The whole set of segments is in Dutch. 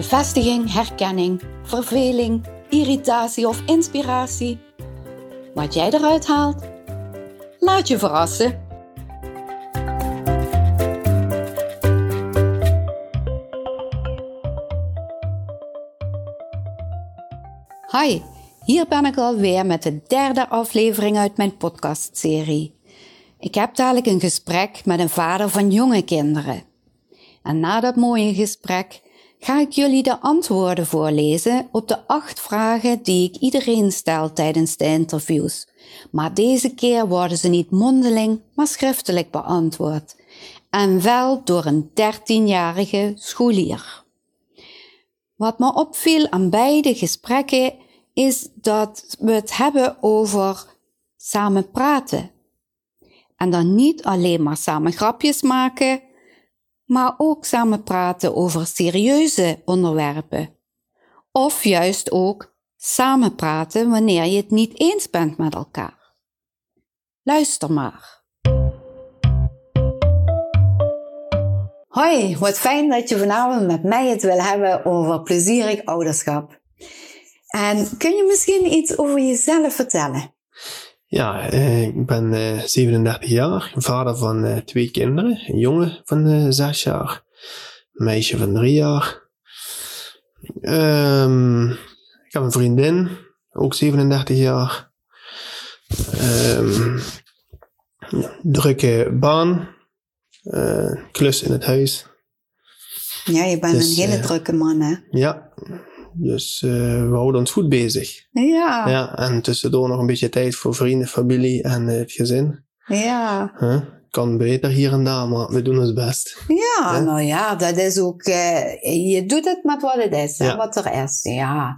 Bevestiging, herkenning, verveling, irritatie of inspiratie. Wat jij eruit haalt, laat je verrassen. Hi, hier ben ik alweer met de derde aflevering uit mijn podcastserie. Ik heb dadelijk een gesprek met een vader van jonge kinderen. En na dat mooie gesprek ga ik jullie de antwoorden voorlezen op de acht vragen die ik iedereen stel tijdens de interviews. Maar deze keer worden ze niet mondeling, maar schriftelijk beantwoord. En wel door een 13-jarige scholier. Wat me opviel aan beide gesprekken is dat we het hebben over samen praten. En dan niet alleen maar samen grapjes maken, maar ook samen praten over serieuze onderwerpen. Of juist ook samen praten wanneer je het niet eens bent met elkaar. Luister maar. Hoi, wat fijn dat je vanavond met mij het wil hebben over plezierig ouderschap. En kun je misschien iets over jezelf vertellen? Ja, eh, ik ben eh, 37 jaar, vader van eh, twee kinderen. Een jongen van eh, 6 jaar, een meisje van 3 jaar. Ehm, ik heb een vriendin, ook 37 jaar. Ehm, drukke baan, eh, klus in het huis. Ja, je bent Dus, een hele eh, drukke man, hè? Ja, dus eh, we houden ons goed bezig. Ja, Ja, en tussendoor nog een beetje tijd voor vrienden, familie en eh, het gezin. ja. Huh? Kan beter hier en daar, maar we doen ons best. Ja, nou ja, dat is ook, eh, je doet het met wat het is, Ja. wat er is, ja.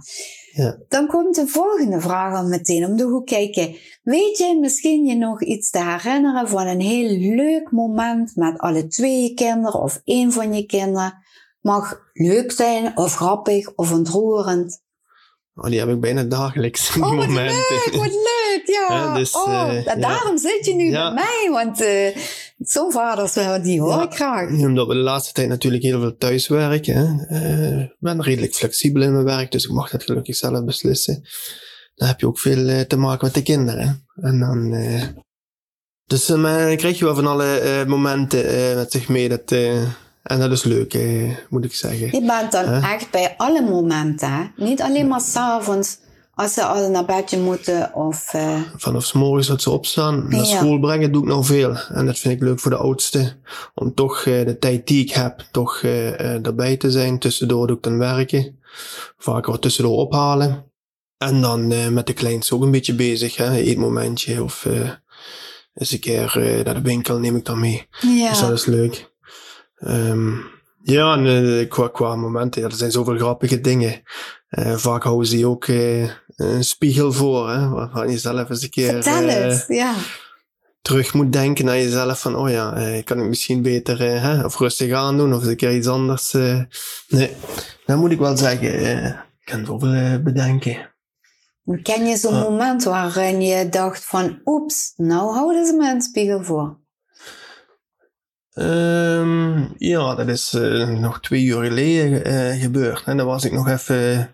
Ja. Dan komt de volgende vraag al meteen om de hoek kijken. Weet je misschien je nog iets te herinneren van een heel leuk moment met alle twee je kinderen of één van je kinderen? Mag leuk zijn of grappig of ontroerend. Oh, die heb ik bijna dagelijks, Oh, wat momenten. leuk, wat leuk, ja. Ja, dus, oh, eh, ja. daarom zit je nu Ja. bij mij, want eh, zo'n vaders, die hoor Ja. ik graag. Omdat we de laatste tijd natuurlijk heel veel thuis werken. Hè. Eh, ik ben redelijk flexibel in mijn werk, dus ik mag dat gelukkig zelf beslissen. Dan heb je ook veel te maken met de kinderen. En dan... dus dan krijg je wel van alle momenten met zich mee. Dat, en dat is leuk, eh, moet ik zeggen. Je bent dan echt bij alle momenten? Niet alleen maar s'avonds als ze al naar bedje moeten of... eh, vanaf 's morgens dat ze opstaan, naar Ja. school brengen, doe ik nog veel. En dat vind ik leuk voor de oudste. Om toch eh, de tijd die ik heb, toch eh, eh, erbij te zijn. Tussendoor doe ik dan werken. Vaak wat tussendoor ophalen. En dan eh, met de kleinste ook een beetje bezig. Hè? Eetmomentje of eh, eens een keer eh, naar de winkel neem ik dan mee. ja. Dus dat is leuk. Ehm, ja, en eh, qua, qua momenten, ja, er zijn zoveel grappige dingen. Eh, vaak houden ze je ook eh, een spiegel voor, hè, waarvan je zelf eens een keer het, ja. terug moet denken naar jezelf van, oh ja, eh, kan ik misschien beter eh, hè, of rustig aan doen of eens een keer iets anders. eh. nee, dat moet ik wel zeggen. ik kan zoveel eh, bedenken. Ken je zo'n Ja. moment waarin je dacht van... Oeps, nou houden ze me een spiegel voor. Ehm, ja, dat is eh, nog twee uur geleden eh, gebeurd. En dan was ik nog even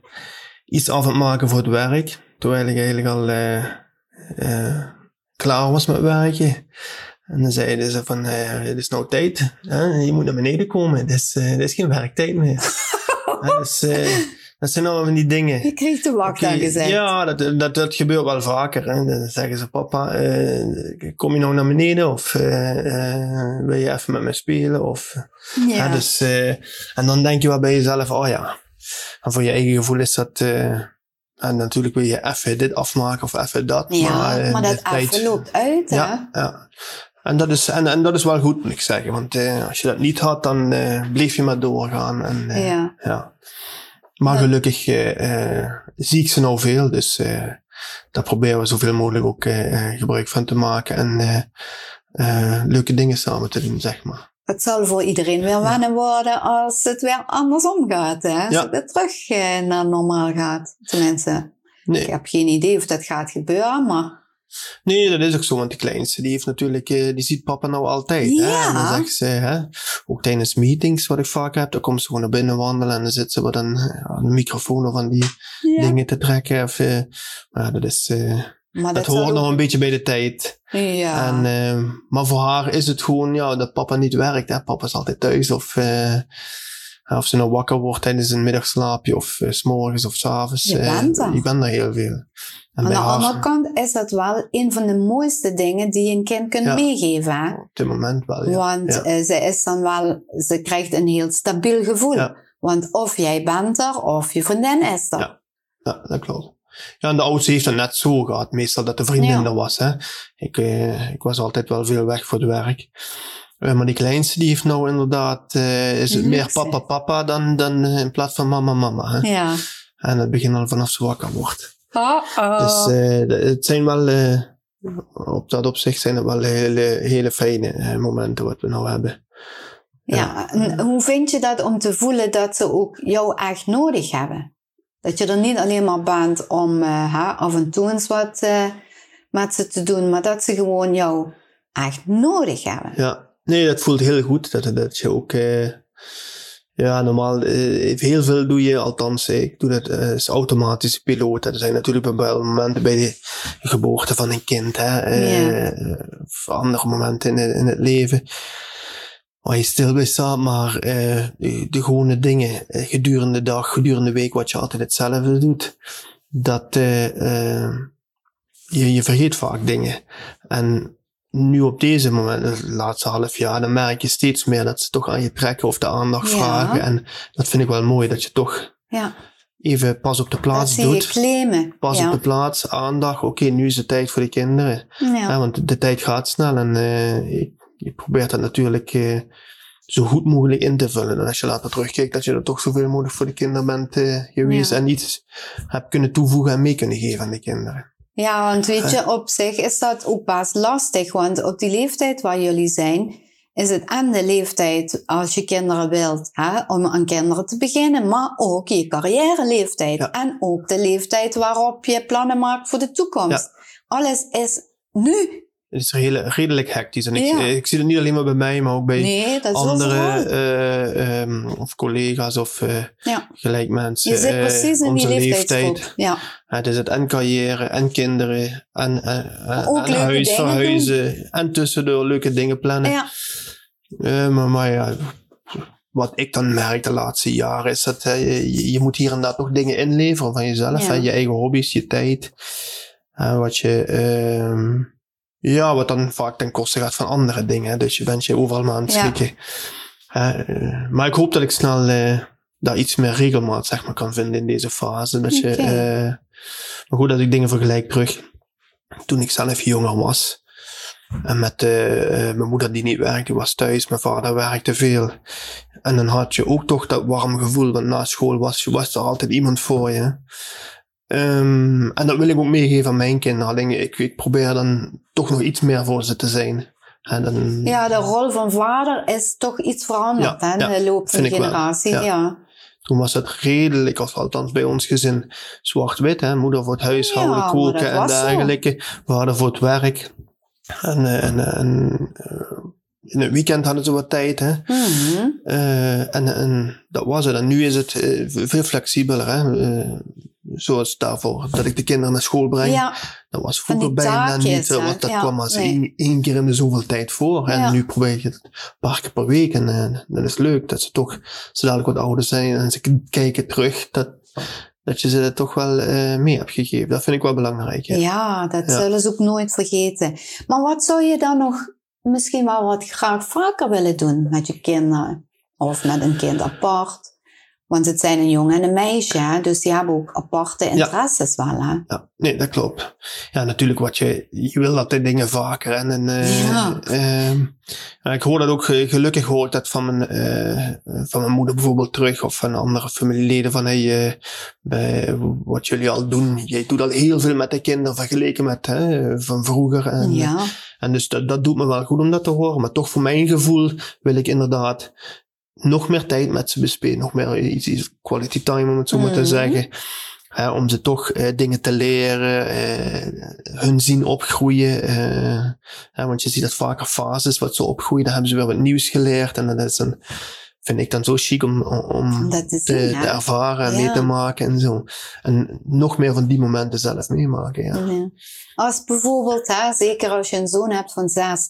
iets af aan het maken voor het werk. Terwijl ik eigenlijk al eh, eh, klaar was met werken. En dan zeiden ze van, eh, het is nou tijd. Je moet naar beneden komen. Het is, eh, het is geen werktijd meer. Dus, eh, dat zijn allemaal van die dingen. Je kreeg de wacht Oké, aangezet. Ja, dat, dat, dat gebeurt wel vaker. Hè. Dan zeggen ze, papa, eh, kom je nou naar beneden? Of eh, eh, wil je even met me spelen? Of, Ja. dus, en dan denk je wel bij jezelf, oh ja. En voor je eigen gevoel is dat... en natuurlijk wil je even dit afmaken of even dat. Ja, maar, maar, dat even loopt uit, hè? Ja, ja. En dat, is, en, en dat is wel goed, moet ik zeggen. Want als je dat niet had, dan bleef je maar doorgaan. En, Ja. ja. Maar Ja. gelukkig eh, eh, zie ik ze nou veel, dus eh, daar proberen we zoveel mogelijk ook gebruik van te maken en leuke dingen samen te doen, zeg maar. Het zal voor iedereen weer wennen worden als het weer andersom gaat. Hè? Als Ja. het weer terug naar normaal gaat. Tenminste, Nee. ik heb geen idee of dat gaat gebeuren, maar Nee, dat is ook zo, want de kleinste die heeft natuurlijk, eh, die ziet papa nou altijd. Hè? Ja. En dan zegt ze, hè, ook tijdens meetings wat ik vaak heb, dan komt ze gewoon naar binnen wandelen en dan zit ze wat een, aan de microfoon of aan die ja. dingen te trekken. Of, eh, maar dat is, eh, maar dat hoort nog een beetje bij de tijd. Ja. En, eh, maar voor haar is het gewoon, ja, dat papa niet werkt. Hè? Papa is altijd thuis of, eh, of ze nou wakker wordt tijdens een middagslaapje of eh, s s'morgens of s'avonds. Je bent. Ik ben er heel veel. En Aan de haar, andere kant is dat wel een van de mooiste dingen die je een kind kunt Ja. meegeven. Hè? op dit moment wel, ja. Want Ja. eh, ze is dan wel, ze krijgt een heel stabiel gevoel. Want of jij bent er, of je vriendin is er. Ja. Ja, dat klopt. Ja, en de oudste heeft het net zo gehad. Meestal dat de vriendin er was. Hè. Ik, eh, ik was altijd wel veel weg voor het werk. Eh, maar die kleinste die heeft nou inderdaad, eh, is het meer papa papa dan, dan eh, in plaats van mama mama. Hè. Ja. En dat begint al vanaf ze wakker wordt. Oh-oh. Dus eh, de- het zijn wel, op dat opzicht zijn het wel hele, hele fijne momenten wat we nou hebben. Ja, en hoe vind je dat om te voelen dat ze ook jou echt nodig hebben? Dat je er niet alleen maar bent om af en toe eens wat met ze te doen, maar dat ze gewoon jou echt nodig hebben. Ja, nee, dat voelt heel goed. Dat, dat je ook, eh, ja, normaal, eh, heel veel doe je, althans, eh, ik doe dat als automatische piloot. Er zijn natuurlijk bepaalde momenten bij de geboorte van een kind, hè, of andere momenten in, het- in het leven. Waar je stil bij staat, maar eh, de, de gewone dingen gedurende de dag, gedurende de week, wat je altijd hetzelfde doet, dat eh, eh, je, je vergeet vaak dingen. En nu op deze moment, het laatste half jaar, dan merk je steeds meer dat ze toch aan je trekken of de aandacht Ja. vragen. En dat vind ik wel mooi, dat je toch Ja, even pas op de dat plaats je doet. claimen. Pas ja. op de plaats, aandacht. Oké, nu is het tijd voor de kinderen. Want de tijd gaat snel en eh, je, je probeert dat natuurlijk eh, zo goed mogelijk in te vullen. En als je later terugkijkt, dat je er toch zoveel mogelijk voor de kinderen bent eh, geweest en iets hebt kunnen toevoegen en mee kunnen geven aan de kinderen. Ja, want weet je, op zich is dat ook best lastig. Want op die leeftijd waar jullie zijn, is het en de leeftijd als je kinderen wilt, hè, om aan kinderen te beginnen, maar ook je carrière-leeftijd. Ja. En ook de leeftijd waarop je plannen maakt voor de toekomst. Alles is nu. Het is redelijk hectisch. En Ja. eh, ik zie het niet alleen maar bij mij, maar ook bij Nee, andere eh, ehm, of collega's of Ja. gelijk mensen. Je zit precies in die leeftijd. Ja. Het is het en carrière en kinderen en, en, en huis verhuizen en tussendoor leuke dingen plannen. ja. Maar, maar ja, wat ik dan merk de laatste jaren is dat je, je moet hier en daar nog dingen inleveren van jezelf. Hè, je eigen hobby's, je tijd. Eh, wat je, ehm, ja, wat dan vaak ten koste gaat van andere dingen. Dus je bent je overal maar aan het schikken. Eh, maar ik hoop dat ik snel eh, daar iets meer regelmaat zeg maar, kan vinden in deze fase. Dat je, eh, maar goed, dat ik dingen vergelijk terug. Toen ik zelf jonger was. En met mijn moeder die niet werkte, was thuis. Mijn vader werkte veel. En dan had je ook toch dat warm gevoel, want na school was, was er altijd iemand voor je. Ehm, en dat wil ik ook meegeven aan mijn kinderen. Alleen ik, ik probeer dan toch nog iets meer voor ze te zijn. En dan, ja, de rol van vader is toch iets veranderd Ja, hè, ja, de loop van de generatie. Ja. ja. Toen was het redelijk, of althans bij ons gezin, zwart-wit. hè. Moeder voor het huishouden, koken en dergelijke. We hadden voor het werk. En, eh, en, en eh, in het weekend hadden ze wat tijd. Hè. Mhm. Eh, en, en dat was het. En nu is het eh, veel flexibeler. Hè? Eh, zoals daarvoor, dat ik de kinderen naar school breng. Ja, Dat was vroeger bijna niet. eh, hè? Want dat Ja, kwam als nee. één, één keer in de zoveel tijd voor. En Ja. nu probeer je het een paar keer per week. En eh, dat is leuk. Dat ze toch, ze dadelijk wat ouder zijn. En ze kijken terug. Dat, dat je ze dat toch wel eh, mee hebt gegeven. Dat vind ik wel belangrijk. ja. Ja. dat zullen ze ook nooit vergeten. Maar wat zou je dan nog misschien wel wat graag vaker willen doen met je kinderen? Of met een kind apart? Want het zijn een jongen en een meisje, hè? dus die hebben ook aparte interesses wel. Hè? Ja, nee, dat klopt. Ja, natuurlijk, wat je, je wil dat de dingen vaker. En, en uh, ja. uh, ik hoor dat ook, gelukkig hoor ik dat van mijn, uh, van mijn moeder bijvoorbeeld terug, of van andere familieleden, van hey, wat jullie al doen, jij doet al heel veel met de kinderen vergeleken met van vroeger. En, ja. en dus dat, dat doet me wel goed om dat te horen, maar toch voor mijn gevoel wil ik inderdaad nog meer tijd met ze bespelen, nog meer iets, quality time om het zo mm. maar te mhm. zeggen. Hè, om ze toch uh, dingen te leren, uh, hun zien opgroeien. Uh, hè, want je ziet dat vaker fases wat ze opgroeien, dan hebben ze weer wat nieuws geleerd. En dat is een, vind ik dan zo chic om, om te, te, ervaren en ja. mee te maken en zo. En nog meer van die momenten zelf meemaken. Ja. ja. Als bijvoorbeeld, hè, zeker als je een zoon hebt van zes,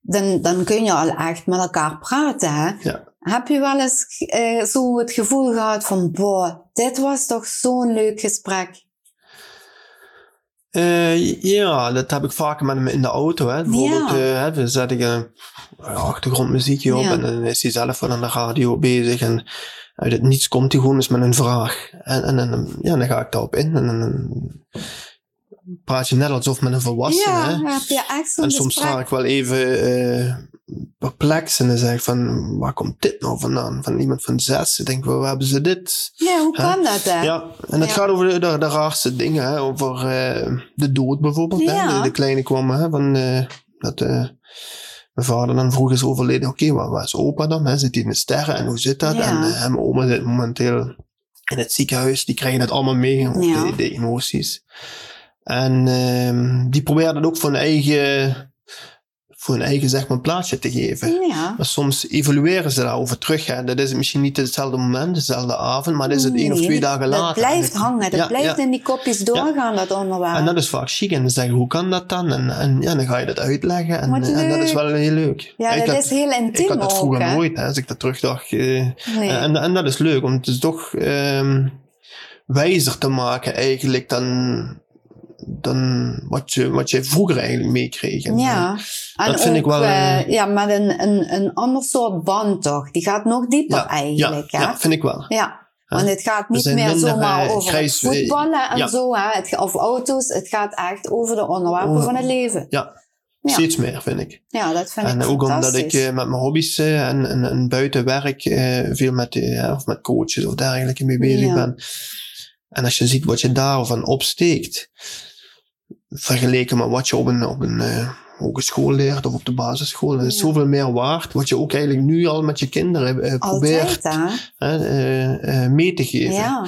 dan, dan kun je al echt met elkaar praten. Hè? Ja. Heb je wel eens uh, zo het gevoel gehad van, boah, dit was toch zo'n leuk gesprek? Uh, ja, dat heb ik vaker met hem in de auto. Hè. Bijvoorbeeld, ja. uh, we zetten een achtergrondmuziekje op ja. en dan is hij zelf wel aan de radio bezig. En uit het niets komt hij gewoon eens met een vraag. En, en, en ja, dan ga ik daarop in. En, en praat je net alsof met een volwassene. Ja, hè? heb je echt En soms sta ik wel even perplex en dan zeg ik van, waar komt dit nou vandaan? Van iemand van zes. Ik denk, waar hebben ze dit? Ja, hoe kan dat hè? Ja, en het gaat over de, de, de, raarste dingen. Hè? Over uh, de dood bijvoorbeeld. Ja. Hè? De, de, kleine kwam hè? van, uh, dat... mijn vader dan vroeg is overleden, oké, okay, waar, waar, is opa dan? Hè? Zit hij in de sterren en hoe zit dat? En mijn oma zit momenteel in het ziekenhuis, die krijgen het allemaal mee, de, de emoties. En uh, die proberen dat ook hun eigen, voor hun eigen zeg maar, plaatsje te geven. Ja. Maar soms evalueren ze daarover terug. Hè. Dat is misschien niet hetzelfde moment, dezelfde avond, maar dat is het één of twee dagen later. Dat blijft hangen, dat blijft in die kopjes doorgaan, dat onderwerp. En dat is vaak chic. En dan zeggen, hoe kan dat dan? En, en ja, dan ga je dat uitleggen. En, en dat is wel heel leuk. Ja, dat is heel intiem Ik had dat vroeger ook, nooit, hè, als ik dat terugdacht. Nee. en, en dat is leuk, om het is toch um, wijzer te maken eigenlijk dan dan wat je, wat je vroeger eigenlijk meekreeg. En, ja, en dat vind ik wel. Uh, ja, met een, een, een ander soort band toch? Die gaat nog dieper ja, eigenlijk. Ja, ja, vind ik wel. Ja. Want het gaat niet meer minder, zomaar over grijs, voetballen en zo, hè? Het, of auto's. Het gaat echt over de onderwerpen over, van het leven. Ja, ja. Steeds meer, vind ik. Ja, dat vind en ik ook omdat ik met mijn hobby's en, en, en, buiten werk veel met, of met coaches of dergelijke mee bezig ja. ben. En als je ziet wat je daarvan opsteekt, vergeleken met wat je op een, op een uh, hogeschool leert of op de basisschool. Dat is ja. zoveel meer waard, wat je ook eigenlijk nu al met je kinderen uh, probeert uh, mee te geven. Ja.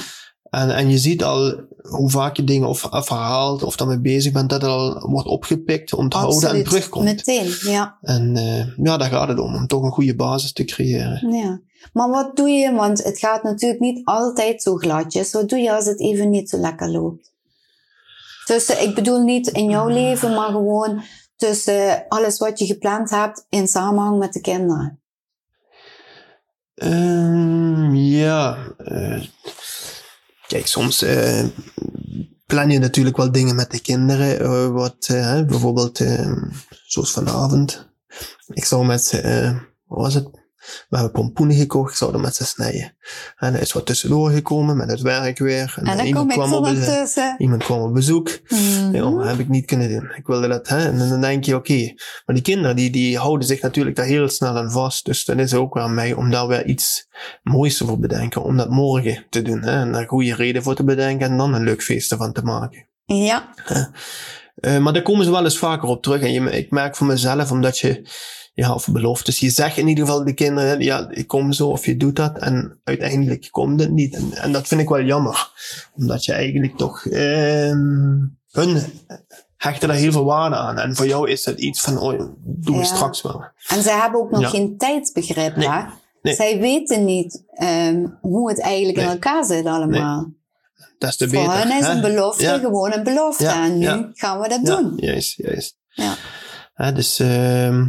En, en je ziet al hoe vaak je dingen of verhaalt of daarmee bezig bent, dat het al wordt opgepikt, onthouden Absoluut. en terugkomt. Meteen, ja. En ja, daar gaat het om, om toch een goede basis te creëren. Ja. Maar wat doe je, want het gaat natuurlijk niet altijd zo gladjes, wat doe je als het even niet zo lekker loopt? Tussen, ik bedoel niet in jouw leven, maar gewoon tussen alles wat je gepland hebt in samenhang met de kinderen. Um, ja. Uh, kijk, soms uh, plan je natuurlijk wel dingen met de kinderen. Uh, wat bijvoorbeeld, zoals vanavond. Ik zou met wat was het? We hebben pompoenen gekocht, ik zou er met ze snijden. En er is wat tussendoor gekomen met het werk weer. En, en dan iemand kwam op tussen. Iemand kwam op bezoek. Ja, dat heb ik niet kunnen doen. Ik wilde dat, hè. En dan denk je, oké. Okay. Maar die kinderen, die, die houden zich natuurlijk daar heel snel aan vast. Dus dat is ook aan mij om daar weer iets moois voor te bedenken. Om dat morgen te doen, hè. En daar goede reden voor te bedenken en dan een leuk feest ervan te maken. Ja. Uh, maar daar komen ze wel eens vaker op terug. En je, ik merk voor mezelf, omdat je ja, of beloftes. Je zegt in ieder geval de kinderen, ja, ik kom zo of je doet dat. En uiteindelijk komt het niet. En, en dat vind ik wel jammer. Omdat je eigenlijk toch, eh, hun hechten daar heel veel waarde aan. En voor jou is dat iets van, oh, doen we ja. straks wel. En zij hebben ook nog ja. geen tijdsbegrip, nee. hè? Nee. Zij weten niet um, hoe het eigenlijk nee. in elkaar zit allemaal. Dat is de Voor beter. hen is hè? een belofte ja. gewoon een belofte. En nu gaan we dat doen. Juist, juist. Ja. Dus, ehm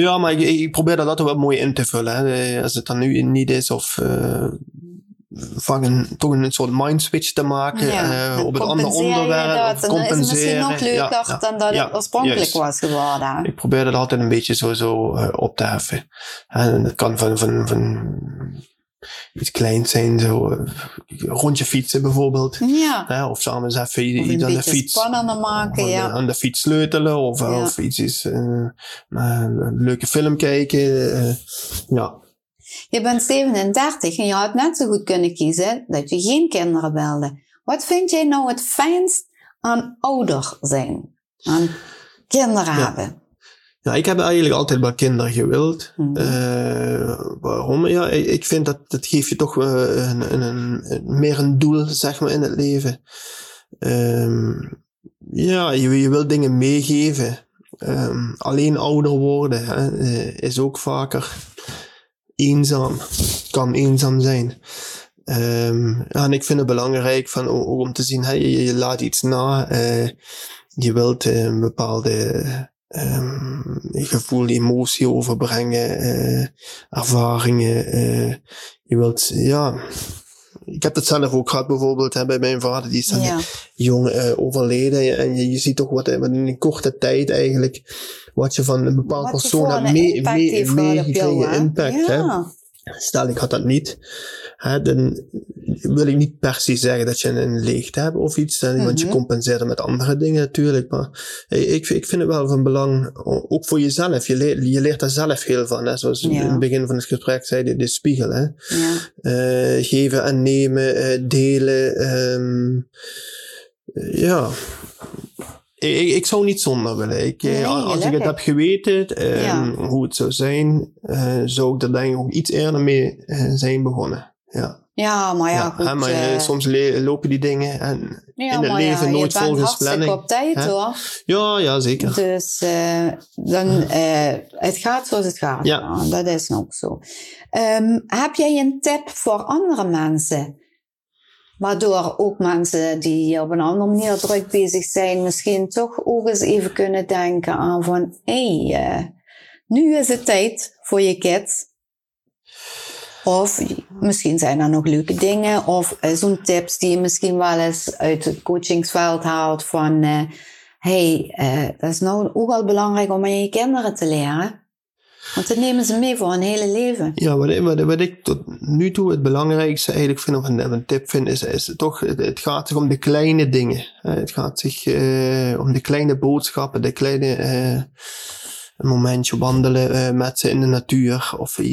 ja, maar ik, ik probeer dat altijd wel mooi in te vullen. Hè. Als het dan nu niet is of uh, van een, toch een soort mindswitch te maken Ja, uh, op compenseer je onderwerp. dat, of en dan is het misschien compenseren. nog leuker Ja, dan dat het oorspronkelijk juist. was geworden. Ik probeer dat altijd een beetje zo, zo op te heffen. En dat kan van, van, van iets kleins zijn, zo uh, rondje fietsen bijvoorbeeld. Ja. Hè, of samen eens even Of iets aan de fiets. spannender maken, aan, ja. aan de fiets sleutelen of, Ja. of iets is, eh, een leuke film kijken. eh, ja. Je bent 37 en je had net zo goed kunnen kiezen dat je geen kinderen wilde. Wat vind jij nou het fijnst aan ouder zijn? Aan kinderen hebben? Ja, ik heb eigenlijk altijd wel kinderen gewild. Mhm. Eh, waarom? Ja, ik vind dat dat geeft je toch wel een, een, een, meer een doel, zeg maar, in het leven. Ehm, ja, je, je wil dingen meegeven. Ehm, alleen ouder worden hè, eh, is ook vaker eenzaam. Kan eenzaam zijn. Ja, en ik vind het belangrijk van, ook om te zien, hè, je, je laat iets na. eh, je wilt eh, een bepaalde ehm, gevoel, emotie overbrengen, eh, ervaringen. eh, je wilt, ja. Ik heb dat zelf ook gehad bijvoorbeeld hè, bij mijn vader, die is dan Ja. jong eh, overleden. En je, je ziet toch wat, in een korte tijd eigenlijk, wat je van een bepaald Wat persoon hebt een mee- mee- meegekregen. hè? Impact, hè. Stel, ik had dat niet. Hè, dan wil ik niet per se zeggen dat je een leegte hebt of iets. Want je Mhm. compenseert het met andere dingen natuurlijk. Maar ik, ik vind het wel van belang, ook voor jezelf. Je leert, je leert daar zelf heel van. Hè. Zoals Ja. in het begin van het gesprek zei, de, de spiegel. Hè. Ja. Eh, geven en nemen, eh, delen. ehm, eh, ja. Ik, ik, zou niet zonder willen. Ik, eh, Nee, als ik het heb geweten, ehm, Ja. hoe het zou zijn, eh, zou ik er denk ik ook iets eerder mee eh, zijn begonnen. Ja, ja, maar ja, goed. hè, maar soms lopen die dingen en ja, in het leven ja, nooit volgens planning, op tijd hè? hoor. ja, ja, zeker. Dus dan, het gaat zoals het gaat. Ja. Ja, dat is ook zo. Ehm, heb jij een tip voor andere mensen? Waardoor ook mensen die op een andere manier druk bezig zijn, misschien toch ook eens even kunnen denken aan van, hé, hey, eh, nu is het tijd voor je kids. Of misschien zijn er nog leuke dingen. Of eh, zo'n tips die je misschien wel eens uit het coachingsveld haalt van... eh, hey, dat is nou ook al belangrijk om aan je kinderen te leren. Want dat nemen ze mee voor hun hele leven. Ja, wat, wat, wat ik tot nu toe het belangrijkste eigenlijk vind, of een, een tip vind, is, is toch, het, het gaat zich om de kleine dingen. Eh, het gaat zich eh, om de kleine boodschappen, de kleine, eh, een momentje wandelen eh, met ze in de natuur, of eh,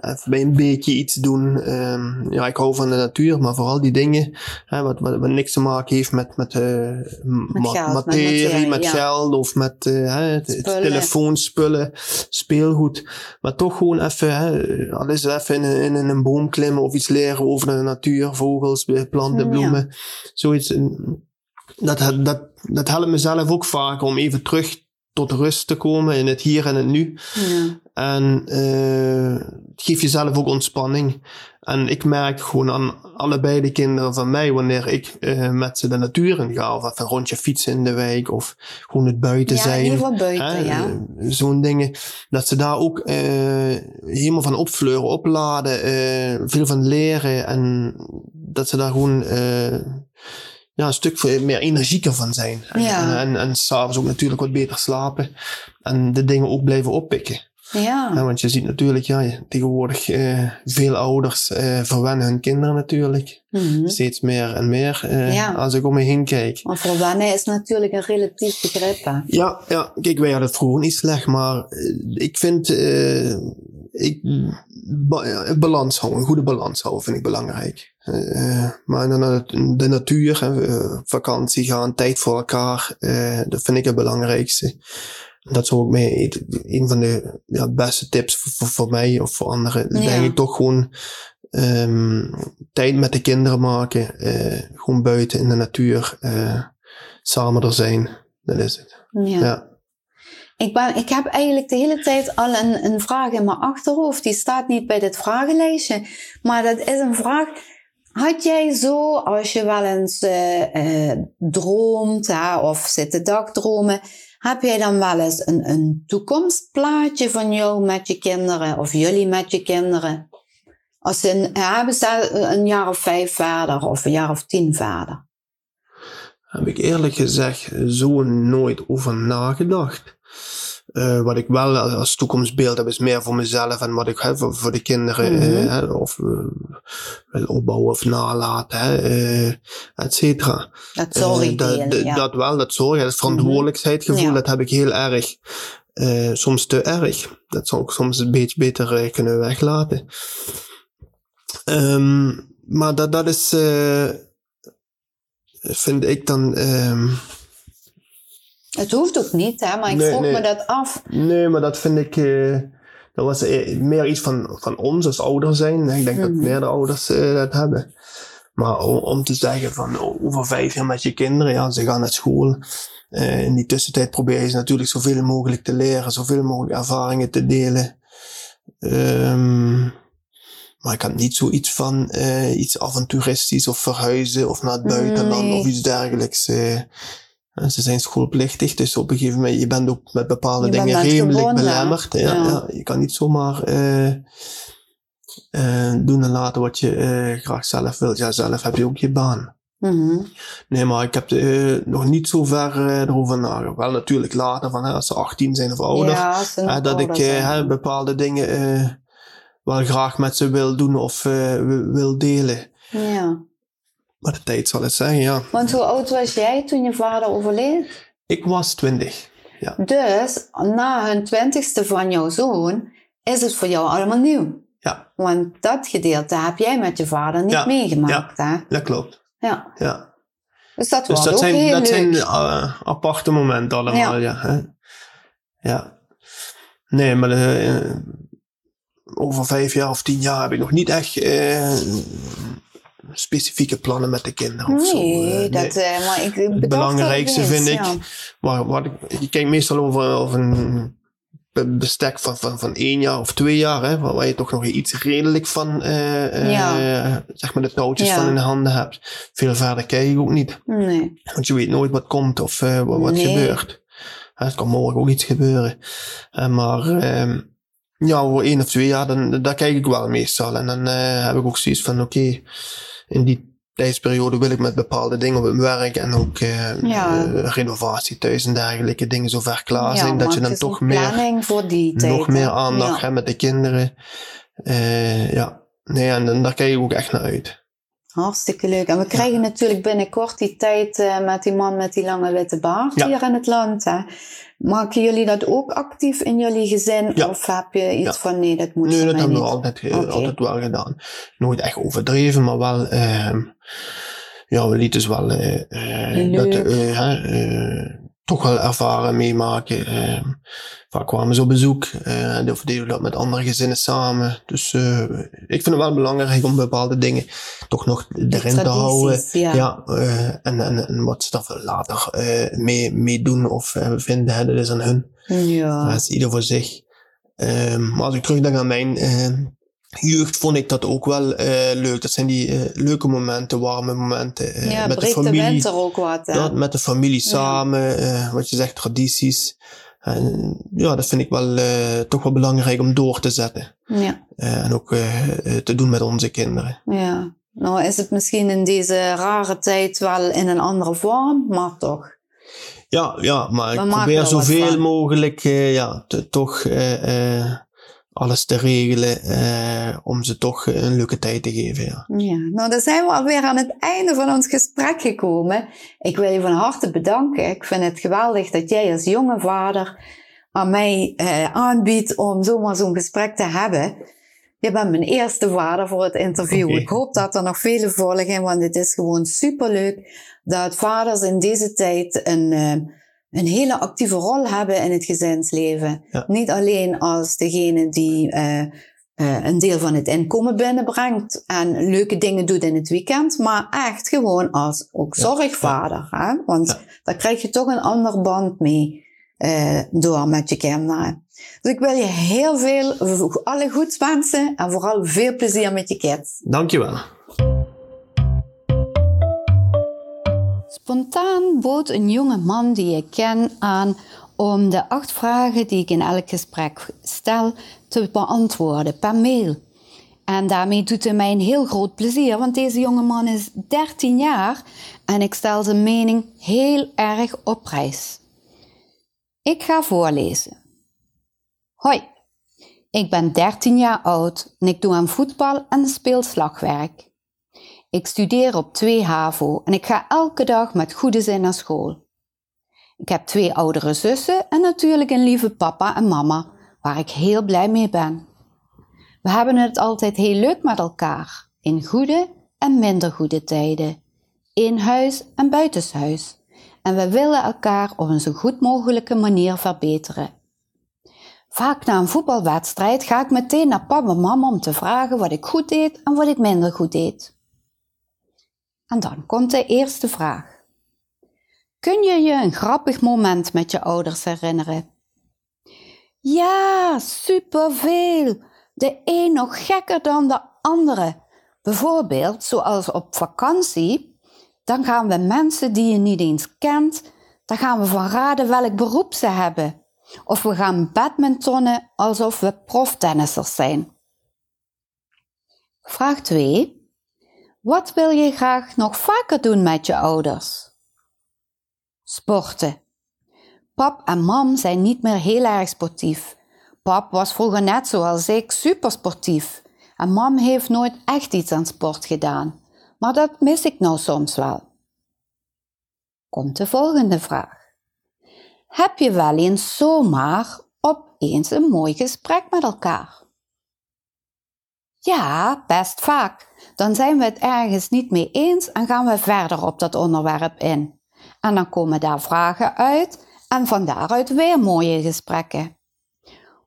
even bij een beetje iets doen. Ehm, ja, ik hou van de natuur, maar vooral die dingen, hè, wat, wat, wat niks te maken heeft met, met, eh, ma- geld, met materie, met ja. geld, of met hè, telefoonspullen, speelgoed. Maar toch gewoon even, hè, al is het even in, een- in een boom klimmen of iets leren over de natuur, vogels, planten, Ja. bloemen. Zoiets. Dat, dat, dat helpt mezelf ook vaak om even terug tot rust te komen in het hier en het nu. Ja. En eh, het geeft jezelf ook ontspanning. En ik merk gewoon aan allebei de kinderen van mij, wanneer ik eh, met ze de natuur in ga, of even een rondje fietsen in de wijk, of gewoon het buiten Ja, zijn. buiten, Hè, ja. eh, Zo'n dingen. Dat ze daar ook eh, helemaal van opfleuren, opladen, eh, veel van leren. En dat ze daar gewoon eh, ja, een stuk meer energieker van zijn. En, Ja. en, en, en s'avonds ook natuurlijk wat beter slapen. En de dingen ook blijven oppikken. Ja. Ja, want je ziet natuurlijk, ja, tegenwoordig eh, veel ouders eh, verwennen hun kinderen natuurlijk. Mhm. Steeds meer en meer eh, Ja. als ik om me heen kijk. Maar verwennen is natuurlijk een relatief begrip. Hè? Ja, ja, kijk, wij hadden het vroeger niet slecht, maar eh, ik vind, eh, ik, een balans houden, een goede balans houden vind ik belangrijk. Eh, eh, maar dan de, de natuur, eh, vakantie gaan, tijd voor elkaar, dat vind ik het belangrijkste. Dat is ook mee een van de ja, beste tips voor, mij of voor anderen. Ja. Denk ik toch gewoon ehm, tijd met de kinderen maken, gewoon buiten in de natuur, samen er zijn. Dat is het. Ja. Ja. Ik, ben, ik heb eigenlijk de hele tijd al een, een vraag in mijn achterhoofd. Die staat niet bij dit vragenlijstje. Maar dat is een vraag. Had jij zo, als je wel eens eh, eh, droomt of zit te dagdromen, heb jij dan wel eens een, toekomstplaatje van jou met je kinderen of jullie met je kinderen? Als ze een, hebben ze een jaar of vijf verder of een jaar of tien verder? Heb ik eerlijk gezegd zo nooit over nagedacht. Eh, wat ik wel als toekomstbeeld heb, is meer voor mezelf en wat ik heb voor, voor de kinderen. Mhm. eh, hè, of eh, wil opbouwen of nalaten, hè, eh, et cetera. Dat Eh, sorry dat, dat- ja. dat wel, dat zorg, dat verantwoordelijkheidsgevoel, Ja. dat heb ik heel erg. Eh, soms te erg. Dat zou ik soms een beetje beter eh, kunnen weglaten. Ehm, maar dat, dat is, eh, vind ik dan, ehm, Het hoeft ook niet, hè, maar ik Nee, vroeg nee. me dat af. nee, maar dat vind ik, eh, dat was eh, meer iets van, van ons als ouders zijn. Ik denk dat Mhm. meer de ouders eh, dat hebben. Maar om, om te zeggen van over vijf jaar met je kinderen, ja, ze gaan naar school. In die tussentijd probeer je ze natuurlijk zoveel mogelijk te leren, zoveel mogelijk ervaringen te delen. Ehm, maar ik had niet zoiets van iets avonturistisch of verhuizen of naar het buitenland Nee. of iets dergelijks. En ze zijn schoolplichtig, dus op een gegeven moment, je bent ook met bepaalde Je dingen redelijk belemmerd. Ja, Ja. ja, je kan niet zomaar eh, eh, doen en laten wat je eh, graag zelf wilt. Ja, zelf heb je ook je baan. Mhm. Nee, maar ik heb nog niet zo ver erover nagedacht. Wel natuurlijk later, van, hè, als ze 18 zijn of ouder, Ja, hè, dat ik ouder zijn. hè, bepaalde dingen wel graag met ze wil doen of wil- wil delen. Ja. Maar de tijd zal het zeggen, ja. Want hoe oud was jij toen je vader overleed? Ik was 20. Dus na hun twintigste van jouw zoon is het voor jou allemaal nieuw. Ja, Want dat gedeelte heb jij met je vader niet Ja, meegemaakt, hè? dat klopt. Ja. Ja. Dus dat Dus dat zijn, dat leuk. zijn eh, aparte momenten allemaal, ja. hè. Ja. Nee, maar eh, over vijf jaar of tien jaar heb ik nog niet echt eh, specifieke plannen met de kinderen of zo. Nee, eh, dat, eh, maar ik Het belangrijkste vind ik, ja. waar, wat ik, je kijkt meestal over, over een be- bestek van, van, van één jaar of twee jaar, hè, waar, je toch nog iets redelijk van, eh, zeg maar de touwtjes Ja. van in de handen hebt. Veel verder kijk ik ook niet. Nee. Want je weet nooit wat komt of wat, wat Nee. gebeurt. Het kan morgen ook iets gebeuren. Maar ehm, ja, over één of twee jaar, dan, daar kijk ik wel meestal. En dan heb ik ook zoiets van, oké, in die tijdsperiode wil ik met bepaalde dingen op het werk en ook Ja. eh, renovatie thuis en dergelijke dingen zover klaar Ja, zijn. Dat je dan toch meer, planning voor die tijd. nog meer aandacht Ja. hebt met de kinderen. Eh, ja, nee, en, dan daar kijk ik ook echt naar uit. Hartstikke leuk. En we krijgen natuurlijk binnenkort die tijd met die man met die lange witte baard hier in het land. Hè. Maken jullie dat ook actief in jullie gezin? Ja. Of heb je iets Ja. van nee, dat moet Nee, dat hebben we altijd, eh, altijd wel gedaan. Nooit echt overdreven, maar wel, ehm, ja, we lieten ze wel eh, eh, dat, Toch wel ervaren, meemaken. ehm. vaak kwamen ze op bezoek eh, en of deden we dat met andere gezinnen samen. Dus eh, ik vind het wel belangrijk om bepaalde dingen toch nog erin te houden. Ja. Ja, eh, en, en, en wat ze daar later mee, mee doen of vinden, hè, dat is aan hun. Ja. Dat is ieder voor zich. Ehm, maar als ik terugdenk aan mijn ehm, jeugd, vond ik dat ook wel eh, leuk. Dat zijn die eh, leuke momenten, warme momenten. ja, met de de familie. winter ook wat. Hè? Dat, met de familie samen, wat je zegt, tradities. En, ja, dat vind ik wel toch wel belangrijk om door te zetten. Ja. En ook te doen met onze kinderen. ja. Nou is het misschien in deze rare tijd wel in een andere vorm, maar toch. Ja, ja maar ik We probeer er zoveel mogelijk ja, te- toch alles te regelen eh, om ze toch een leuke tijd te geven. Ja. Ja, nou dan zijn we alweer aan het einde van ons gesprek gekomen. Ik wil je van harte bedanken. Ik vind het geweldig dat jij als jonge vader aan mij eh, aanbiedt om zomaar zo'n gesprek te hebben. Je bent mijn eerste vader voor het interview. Ik hoop dat er nog vele volgen, want het is gewoon superleuk dat vaders in deze tijd een, eh, een hele actieve rol hebben in het gezinsleven. Ja. Niet alleen als degene die eh, eh, een deel van het inkomen binnenbrengt en leuke dingen doet in het weekend, maar echt gewoon als ook Ja. zorgvader. Hè? Want Ja. daar krijg je toch een ander band mee eh, door met je kinderen. Dus ik wil je heel veel, alle goeds wensen en vooral veel plezier met je kids. Dankjewel. Spontaan bood een jonge man die ik ken aan om de acht vragen die ik in elk gesprek stel te beantwoorden per mail. En daarmee doet hij mij een heel groot plezier, want deze jonge man is 13 jaar en ik stel zijn mening heel erg op prijs. Ik ga voorlezen. Hoi, ik ben 13 jaar oud en ik doe aan voetbal en speel slagwerk. Ik studeer op 2 HAVO en ik ga elke dag met goede zin naar school. Ik heb twee oudere zussen en natuurlijk een lieve papa en mama, waar ik heel blij mee ben. We hebben het altijd heel leuk met elkaar, in goede en minder goede tijden, in huis en buitenshuis. En we willen elkaar op een zo goed mogelijke manier verbeteren. Vaak na een voetbalwedstrijd ga ik meteen naar papa en mama om te vragen wat ik goed deed en wat ik minder goed deed. En dan komt de eerste vraag. Kun je je een grappig moment met je ouders herinneren? Ja, superveel. De een nog gekker dan de andere. Bijvoorbeeld, zoals op vakantie, dan gaan we mensen die je niet eens kent, dan gaan we van raden welk beroep ze hebben. Of we gaan badmintonnen alsof we proftennissers zijn. Vraag 2. Wat wil je graag nog vaker doen met je ouders? Sporten. Pap en mam zijn niet meer heel erg sportief. Pap was vroeger net zoals ik supersportief. En mam heeft nooit echt iets aan sport gedaan. Maar dat mis ik nou soms wel. Komt de volgende vraag. Heb je wel eens zomaar opeens een mooi gesprek met elkaar? Ja, best vaak. Dan zijn we het ergens niet mee eens en gaan we verder op dat onderwerp in. En dan komen daar vragen uit en van daaruit weer mooie gesprekken.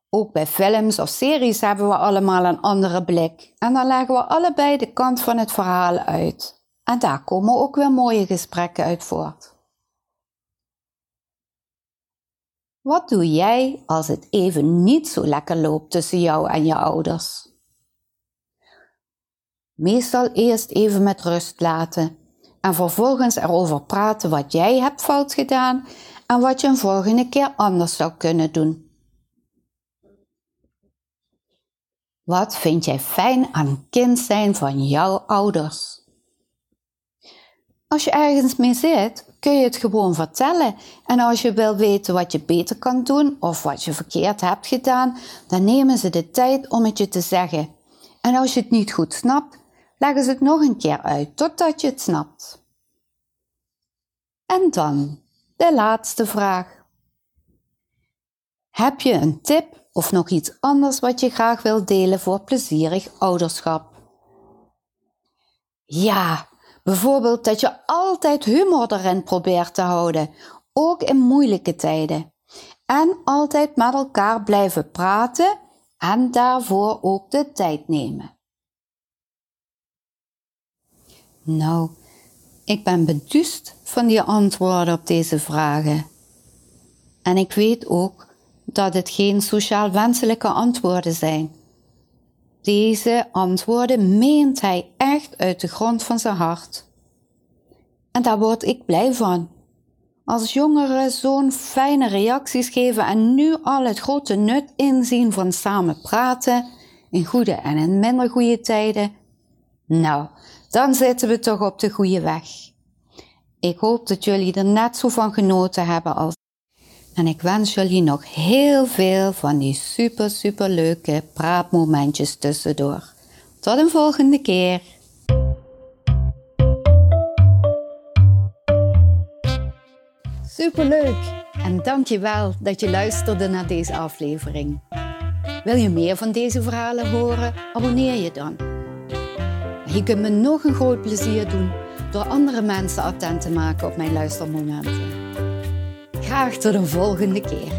Ook bij films of series hebben we allemaal een andere blik en dan leggen we allebei de kant van het verhaal uit. En daar komen ook weer mooie gesprekken uit voort. Wat doe jij als het even niet zo lekker loopt tussen jou en je ouders? Meestal eerst even met rust laten en vervolgens erover praten wat jij hebt fout gedaan en wat je een volgende keer anders zou kunnen doen. Wat vind jij fijn aan kind zijn van jouw ouders? Als je ergens mee zit, kun je het gewoon vertellen. En als je wil weten wat je beter kan doen of wat je verkeerd hebt gedaan, dan nemen ze de tijd om het je te zeggen. En als je het niet goed snapt, leggen ze het nog een keer uit totdat je het snapt. En dan de laatste vraag. Heb je een tip of nog iets anders wat je graag wilt delen voor plezierig ouderschap? Ja, Bijvoorbeeld dat je altijd humor erin probeert te houden, ook in moeilijke tijden. En altijd met elkaar blijven praten en daarvoor ook de tijd nemen. Nou, ik ben beduust van die antwoorden op deze vragen. En ik weet ook dat het geen sociaal wenselijke antwoorden zijn. Deze antwoorden meent hij echt uit de grond van zijn hart. En daar word ik blij van. Als jongeren zo'n fijne reacties geven en nu al het grote nut inzien van samen praten, in goede en in minder goede tijden, nou, dan zitten we toch op de goede weg. Ik hoop dat jullie er net zo van genoten hebben als en ik wens jullie nog heel veel van die super, super leuke praatmomentjes tussendoor. Tot een volgende keer. Superleuk en dankjewel dat je luisterde naar deze aflevering. Wil je meer van deze verhalen horen? Abonneer je dan. Je kunt me nog een groot plezier doen door andere mensen attent te maken op mijn luistermomenten. Graag tot een volgende keer.